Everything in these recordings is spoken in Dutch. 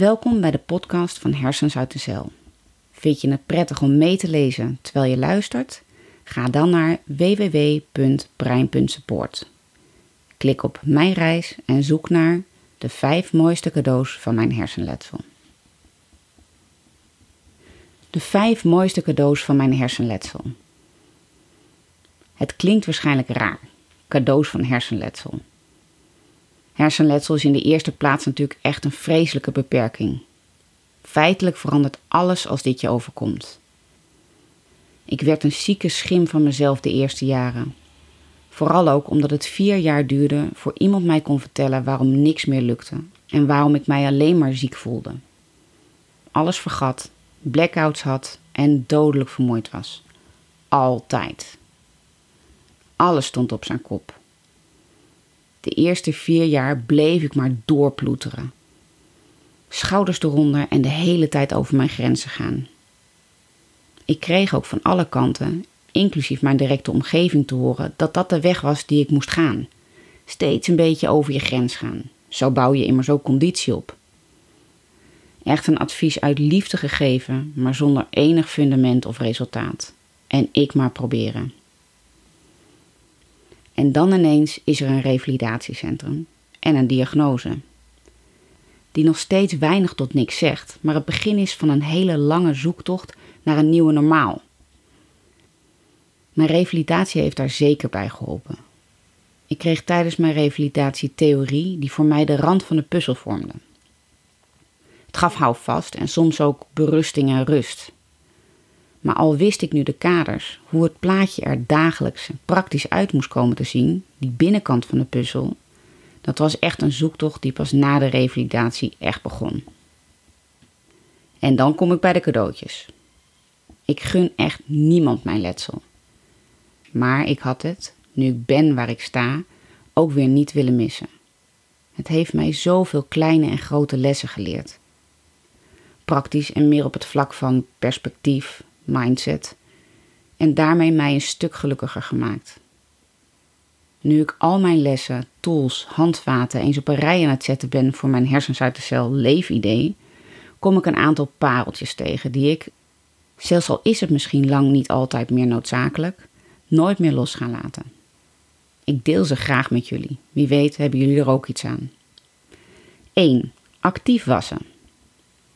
Welkom bij de podcast van Hersens uit de Cel. Vind je het prettig om mee te lezen terwijl je luistert? Ga dan naar www.brein.support. Klik op Mijn reis en zoek naar de vijf mooiste cadeaus van mijn hersenletsel. De vijf mooiste cadeaus van mijn hersenletsel. Het klinkt waarschijnlijk raar. Cadeaus van hersenletsel. Hersenletsel is in de eerste plaats natuurlijk echt een vreselijke beperking. Feitelijk verandert alles als dit je overkomt. Ik werd een zieke schim van mezelf de eerste jaren. Vooral ook omdat het vier jaar duurde voor iemand mij kon vertellen waarom niks meer lukte en waarom ik mij alleen maar ziek voelde. Alles vergat, blackouts had en dodelijk vermoeid was. Altijd. Alles stond op zijn kop. De eerste vier jaar bleef ik maar doorploeteren. Schouders eronder en de hele tijd over mijn grenzen gaan. Ik kreeg ook van alle kanten, inclusief mijn directe omgeving, te horen dat dat de weg was die ik moest gaan. Steeds een beetje over je grens gaan. Zo bouw je immers ook conditie op. Echt een advies uit liefde gegeven, maar zonder enig fundament of resultaat. En ik maar proberen. En dan ineens is er een revalidatiecentrum en een diagnose. Die nog steeds weinig tot niks zegt, maar het begin is van een hele lange zoektocht naar een nieuwe normaal. Mijn revalidatie heeft daar zeker bij geholpen. Ik kreeg tijdens mijn revalidatie theorie die voor mij de rand van de puzzel vormde. Het gaf houvast en soms ook berusting en rust. Maar al wist ik nu de kaders, hoe het plaatje er dagelijks praktisch uit moest komen te zien, die binnenkant van de puzzel, dat was echt een zoektocht die pas na de revalidatie echt begon. En dan kom ik bij de cadeautjes. Ik gun echt niemand mijn letsel. Maar ik had het, nu ik ben waar ik sta, ook weer niet willen missen. Het heeft mij zoveel kleine en grote lessen geleerd. Praktisch en meer op het vlak van perspectief, mindset en daarmee mij een stuk gelukkiger gemaakt. Nu ik al mijn lessen, tools, handvaten eens op een rij aan het zetten ben voor mijn hersens de cel leefidee, kom ik een aantal pareltjes tegen die ik, zelfs al is het misschien lang niet altijd meer noodzakelijk, nooit meer los gaan laten. Ik deel ze graag met jullie. Wie weet hebben jullie er ook iets aan. 1. Actief wassen.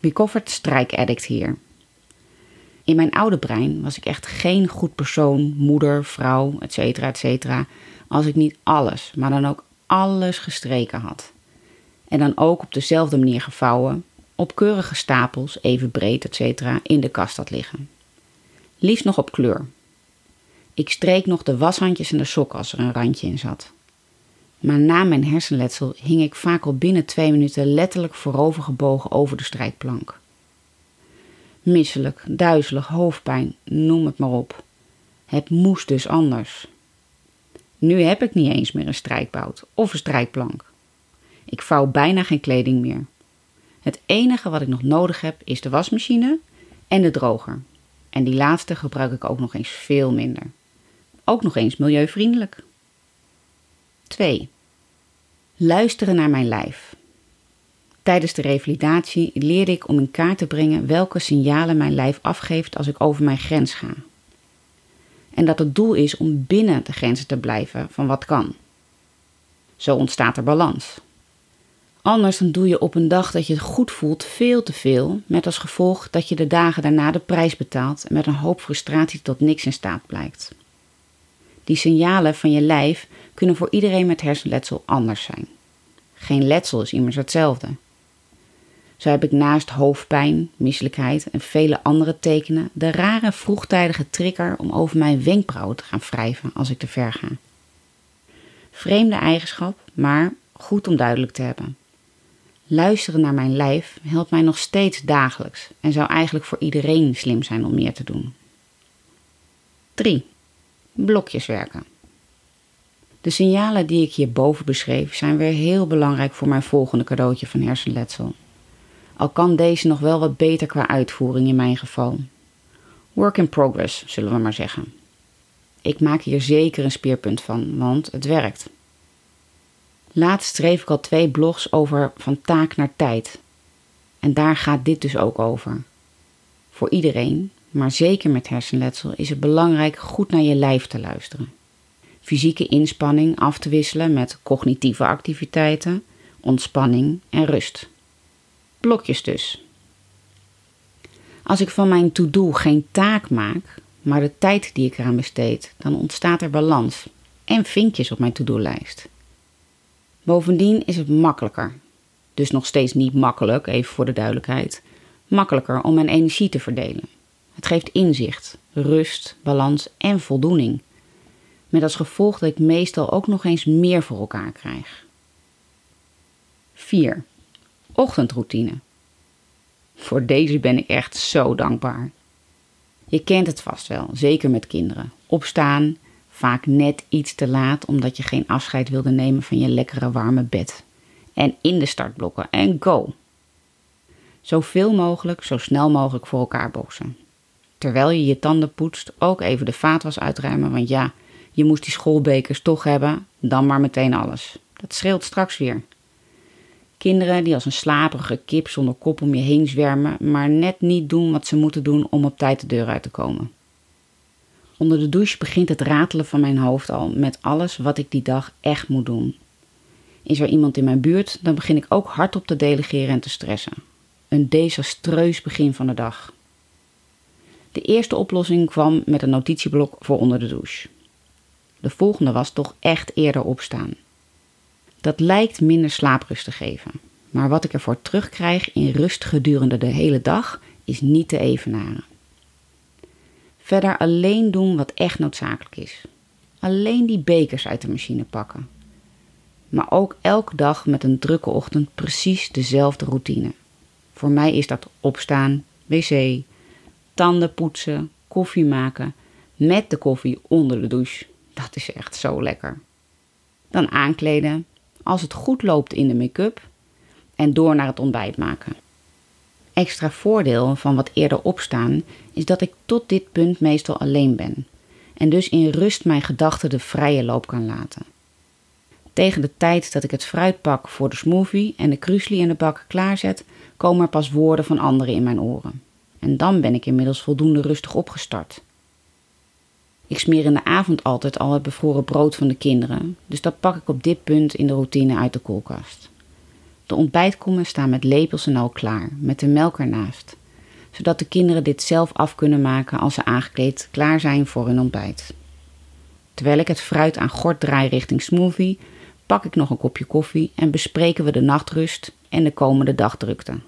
Wie koffert strijk hier? In mijn oude brein was ik echt geen goed persoon, moeder, vrouw, etc. etcetera, als ik niet alles, maar dan ook alles gestreken had. En dan ook op dezelfde manier gevouwen, op keurige stapels, even breed, etc. in de kast had liggen. Liefst nog op kleur. Ik streek nog de washandjes en de sokken als er een randje in zat. Maar na mijn hersenletsel hing ik vaak al binnen twee minuten letterlijk voorovergebogen over de strijkplank. Misselijk, duizelig, hoofdpijn, noem het maar op. Het moest dus anders. Nu heb ik niet eens meer een strijkbout of een strijkplank. Ik vouw bijna geen kleding meer. Het enige wat ik nog nodig heb is de wasmachine en de droger. En die laatste gebruik ik ook nog eens veel minder. Ook nog eens milieuvriendelijk. 2. Luisteren naar mijn lijf. Tijdens de revalidatie leerde ik om in kaart te brengen welke signalen mijn lijf afgeeft als ik over mijn grens ga. En dat het doel is om binnen de grenzen te blijven van wat kan. Zo ontstaat er balans. Anders dan doe je op een dag dat je het goed voelt veel te veel, met als gevolg dat je de dagen daarna de prijs betaalt en met een hoop frustratie tot niks in staat blijkt. Die signalen van je lijf kunnen voor iedereen met hersenletsel anders zijn. Geen letsel is immers hetzelfde. Zo heb ik naast hoofdpijn, misselijkheid en vele andere tekenen de rare vroegtijdige trigger om over mijn wenkbrauwen te gaan wrijven als ik te ver ga. Vreemde eigenschap, maar goed om duidelijk te hebben. Luisteren naar mijn lijf helpt mij nog steeds dagelijks en zou eigenlijk voor iedereen slim zijn om meer te doen. 3. Blokjes werken. De signalen die ik hierboven beschreef zijn weer heel belangrijk voor mijn volgende cadeautje van hersenletsel al kan deze nog wel wat beter qua uitvoering in mijn geval. Work in progress, zullen we maar zeggen. Ik maak hier zeker een speerpunt van, want het werkt. Laatst schreef ik al twee blogs over van taak naar tijd. En daar gaat dit dus ook over. Voor iedereen, maar zeker met hersenletsel, is het belangrijk goed naar je lijf te luisteren. Fysieke inspanning af te wisselen met cognitieve activiteiten, ontspanning en rust. Blokjes dus. Als ik van mijn to-do geen taak maak, maar de tijd die ik eraan besteed, dan ontstaat er balans en vinkjes op mijn to-do-lijst. Bovendien is het makkelijker, dus nog steeds niet makkelijk, even voor de duidelijkheid, makkelijker om mijn energie te verdelen. Het geeft inzicht, rust, balans en voldoening. Met als gevolg dat ik meestal ook nog eens meer voor elkaar krijg. 4. Ochtendroutine. Voor deze ben ik echt zo dankbaar. Je kent het vast wel, zeker met kinderen. Opstaan, vaak net iets te laat omdat je geen afscheid wilde nemen van je lekkere warme bed. En in de startblokken en go. Zoveel mogelijk, zo snel mogelijk voor elkaar boksen. Terwijl je je tanden poetst, ook even de vaatwas uitruimen, want ja, je moest die schoolbekers toch hebben, dan maar meteen alles. Dat scheelt straks weer. Kinderen die als een slaperige kip zonder kop om je heen zwermen, maar net niet doen wat ze moeten doen om op tijd de deur uit te komen. Onder de douche begint het ratelen van mijn hoofd al met alles wat ik die dag echt moet doen. Is er iemand in mijn buurt, dan begin ik ook hardop te delegeren en te stressen. Een desastreus begin van de dag. De eerste oplossing kwam met een notitieblok voor onder de douche. De volgende was toch echt eerder opstaan. Dat lijkt minder slaaprust te geven, maar wat ik ervoor terugkrijg in rust gedurende de hele dag is niet te evenaren. Verder alleen doen wat echt noodzakelijk is. Alleen die bekers uit de machine pakken. Maar ook elke dag met een drukke ochtend precies dezelfde routine. Voor mij is dat opstaan, wc, tanden poetsen, koffie maken, met de koffie onder de douche. Dat is echt zo lekker. Dan aankleden, als het goed loopt in de make-up en door naar het ontbijt maken. Extra voordeel van wat eerder opstaan is dat ik tot dit punt meestal alleen ben en dus in rust mijn gedachten de vrije loop kan laten. Tegen de tijd dat ik het fruit pak voor de smoothie en de krusli in de bak klaarzet, komen er pas woorden van anderen in mijn oren. En dan ben ik inmiddels voldoende rustig opgestart. Ik smeer in de avond altijd al het bevroren brood van de kinderen, dus dat pak ik op dit punt in de routine uit de koelkast. De ontbijtkommen staan met lepels en al klaar, met de melk ernaast, zodat de kinderen dit zelf af kunnen maken als ze aangekleed klaar zijn voor hun ontbijt. Terwijl ik het fruit aan gort draai richting smoothie, pak ik nog een kopje koffie en bespreken we de nachtrust en de komende dagdrukte.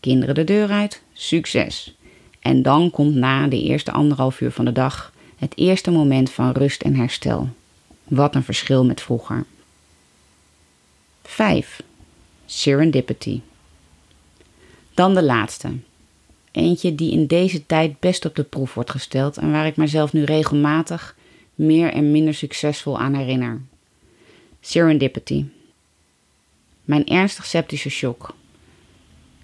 Kinderen de deur uit, succes! En dan komt na de eerste anderhalf uur van de dag het eerste moment van rust en herstel. Wat een verschil met vroeger. 5. Serendipity. Dan de laatste. Eentje die in deze tijd best op de proef wordt gesteld en waar ik mezelf nu regelmatig meer en minder succesvol aan herinner. Serendipity. Mijn ernstig septische shock.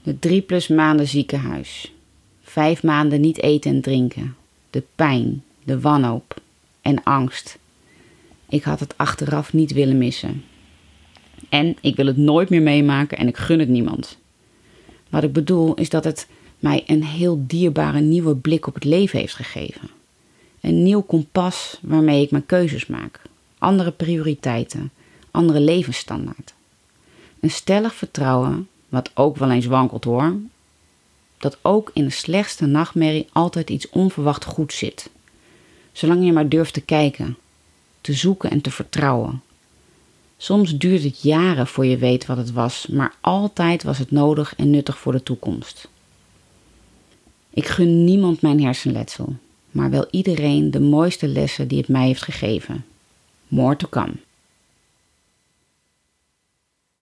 De drie plus maanden ziekenhuis. Vijf maanden niet eten en drinken. De pijn, de wanhoop en angst. Ik had het achteraf niet willen missen. En ik wil het nooit meer meemaken en ik gun het niemand. Wat ik bedoel is dat het mij een heel dierbare nieuwe blik op het leven heeft gegeven. Een nieuw kompas waarmee ik mijn keuzes maak. Andere prioriteiten, andere levensstandaard. Een stellig vertrouwen, wat ook wel eens wankelt hoor, dat ook in de slechtste nachtmerrie altijd iets onverwacht goed zit. Zolang je maar durft te kijken, te zoeken en te vertrouwen. Soms duurt het jaren voor je weet wat het was, maar altijd was het nodig en nuttig voor de toekomst. Ik gun niemand mijn hersenletsel, maar wel iedereen de mooiste lessen die het mij heeft gegeven. More to come.